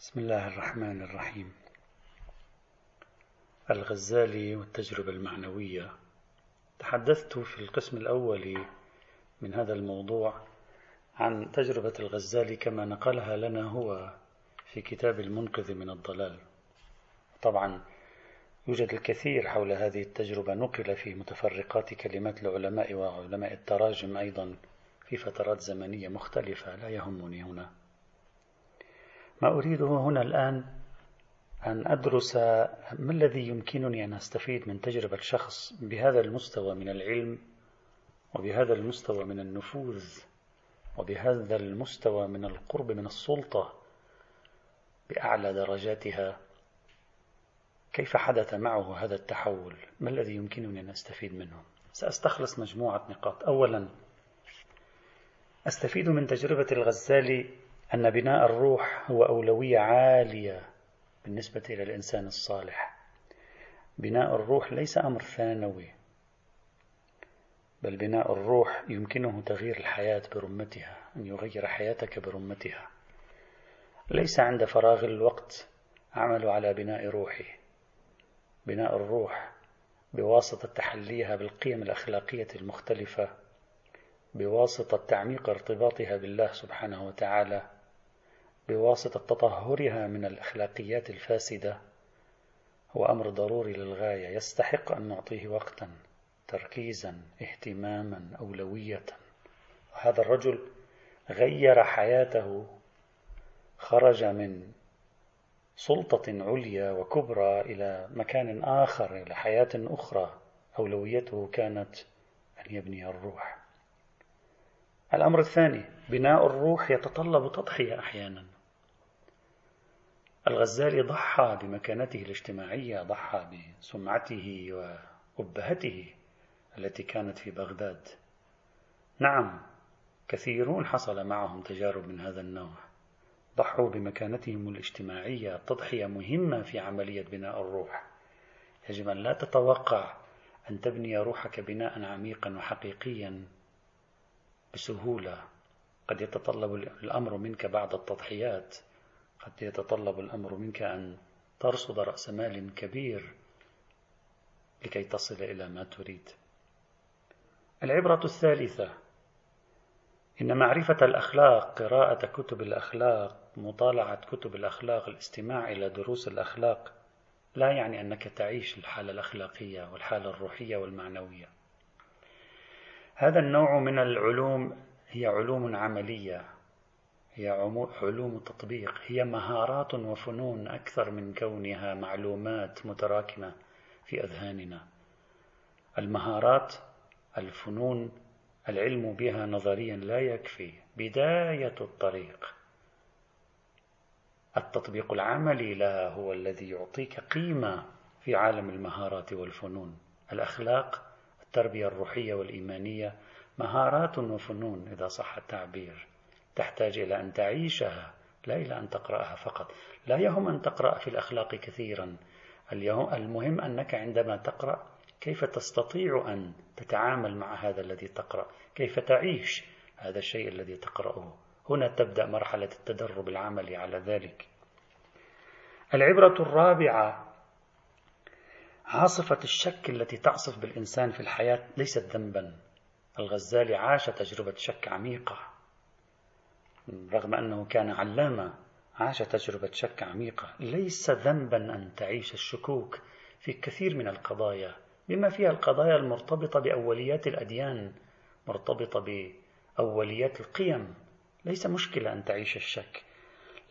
بسم الله الرحمن الرحيم. الغزالي والتجربة المعنوية. تحدثت في القسم الأول من هذا الموضوع عن تجربة الغزالي كما نقلها لنا هو في كتاب المنقذ من الضلال. طبعا يوجد الكثير حول هذه التجربة. نقل في متفرقات كلمات العلماء وعلماء التراجم أيضا في فترات زمنية مختلفة. لا يهمني هنا. ما أريده هنا الآن أن أدرس ما الذي يمكنني أن أستفيد من تجربة شخص بهذا المستوى من العلم وبهذا المستوى من النفوذ وبهذا المستوى من القرب من السلطة بأعلى درجاتها كيف حدث معه هذا التحول؟ ما الذي يمكنني أن أستفيد منه؟ سأستخلص مجموعة نقاط. أولا أستفيد من تجربة الغزالي أن بناء الروح هو أولوية عالية بالنسبة إلى الإنسان الصالح. بناء الروح ليس أمر ثانوي، بل بناء الروح يمكنه تغيير الحياة برمتها، أن يغير حياتك برمتها. ليس عند فراغ الوقت أعمل على بناء روحي. بناء الروح بواسطة تحليها بالقيم الأخلاقية المختلفة بواسطة تعميق ارتباطها بالله سبحانه وتعالى بواسطة تطهرها من الأخلاقيات الفاسدة هو أمر ضروري للغاية. يستحق أن نعطيه وقتا تركيزا اهتماما أولوية. وهذا الرجل غير حياته خرج من سلطة عليا وكبرى إلى مكان آخر إلى حياة أخرى. أولويته كانت أن يبني الروح. الأمر الثاني بناء الروح يتطلب تضحية أحيانا. الغزالي ضحى بمكانته الاجتماعية ضحى بسمعته وأبهته التي كانت في بغداد. نعم كثيرون حصل معهم تجارب من هذا النوع. ضحوا بمكانتهم الاجتماعية تضحية مهمة في عملية بناء الروح. يجب أن لا تتوقع أن تبني روحك بناء عميقا وحقيقيا بسهولة. قد يتطلب الأمر منك بعد التضحيات. قد يتطلب الأمر منك أن ترصد رأس مال كبير لكي تصل إلى ما تريد. العبرة الثالثة إن معرفة الأخلاق، قراءة كتب الأخلاق، مطالعة كتب الأخلاق، الاستماع إلى دروس الأخلاق، لا يعني أنك تعيش الحالة الأخلاقية والحالة الروحية والمعنوية. هذا النوع من العلوم هي علوم عملية هي علوم تطبيق هي مهارات وفنون أكثر من كونها معلومات متراكمة في أذهاننا. المهارات الفنون العلم بها نظريا لا يكفي. بداية الطريق. التطبيق العملي لها هو الذي يعطيك قيمة في عالم المهارات والفنون. الأخلاق التربية الروحية والإيمانية مهارات وفنون إذا صح التعبير. تحتاج إلى أن تعيشها لا إلى أن تقرأها فقط. لا يهم أن تقرأ في الأخلاق كثيرا. المهم أنك عندما تقرأ كيف تستطيع أن تتعامل مع هذا الذي تقرأ؟ كيف تعيش هذا الشيء الذي تقرأه؟ هنا تبدأ مرحلة التدرب العملي على ذلك. العبرة الرابعة عاصفة الشك التي تعصف بالإنسان في الحياة ليست ذنبا. الغزالي عاش تجربة شك عميقة. رغم أنه كان علامة عاش تجربة شك عميقة ليس ذنبا أن تعيش الشكوك في كثير من القضايا بما فيها القضايا المرتبطة بأوليات الأديان مرتبطة بأوليات القيم. ليس مشكلة أن تعيش الشك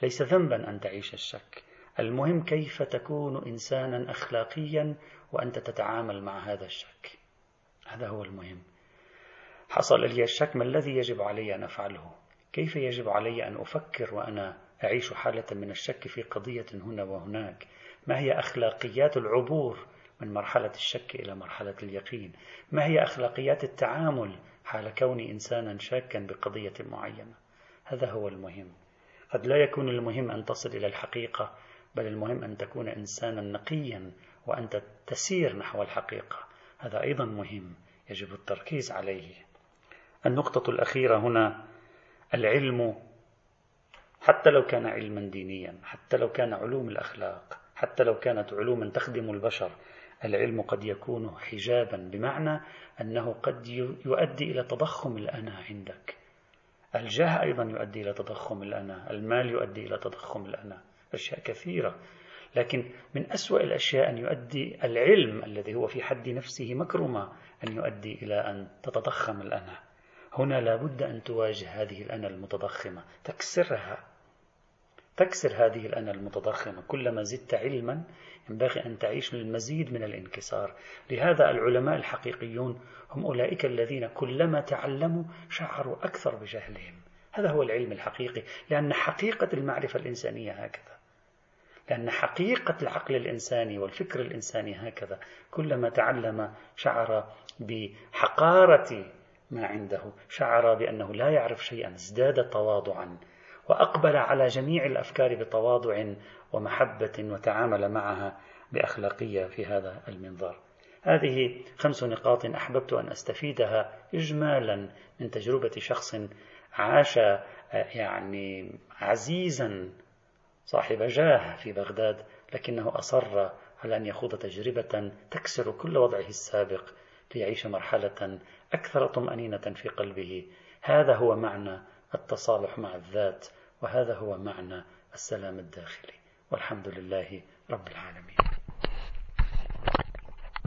ليس ذنبا أن تعيش الشك. المهم كيف تكون إنسانا أخلاقيا وأنت تتعامل مع هذا الشك. هذا هو المهم. حصل لي الشك ما الذي يجب علي أن أفعله؟ كيف يجب علي أن أفكر وأنا أعيش حالة من الشك في قضية هنا وهناك؟ ما هي أخلاقيات العبور من مرحلة الشك إلى مرحلة اليقين؟ ما هي أخلاقيات التعامل حال كوني إنسانا شاكا بقضية معينة؟ هذا هو المهم. قد لا يكون المهم أن تصل إلى الحقيقة بل المهم أن تكون إنسانا نقيا وأنت تسير نحو الحقيقة. هذا أيضا مهم يجب التركيز عليه. النقطة الأخيرة هنا العلم حتى لو كان علما دينيا حتى لو كان علوم الأخلاق حتى لو كانت علوما تخدم البشر العلم قد يكون حجابا بمعنى أنه قد يؤدي إلى تضخم الأنا عندك. الجاه أيضا يؤدي إلى تضخم الأنا المال يؤدي إلى تضخم الأنا أشياء كثيرة. لكن من أسوأ الأشياء أن يؤدي العلم الذي هو في حد نفسه مكرمة أن يؤدي إلى أن تتضخم الأنا. هنا لابد أن تواجه هذه الأنا المتضخمة. تكسرها. تكسر هذه الأنا المتضخمة. كلما زدت علما ينبغي أن تعيش المزيد من الانكسار. لهذا العلماء الحقيقيون هم أولئك الذين كلما تعلموا شعروا أكثر بجهلهم. هذا هو العلم الحقيقي. لأن حقيقة المعرفة الإنسانية هكذا. لأن حقيقة العقل الإنساني والفكر الإنساني هكذا. كلما تعلم شعر بحقارة ما عنده. شعر بأنه لا يعرف شيئا ازداد تواضعا وأقبل على جميع الأفكار بتواضع ومحبة وتعامل معها بأخلاقية في هذا المنظار. هذه خمس نقاط أحببت أن أستفيدها إجمالا من تجربة شخص عاش يعني عزيزا صاحب جاه في بغداد لكنه أصر على أن يخوض تجربة تكسر كل وضعه السابق. ليعيش مرحلة أكثر طمأنينة في قلبه. هذا هو معنى التصالح مع الذات وهذا هو معنى السلام الداخلي. والحمد لله رب العالمين.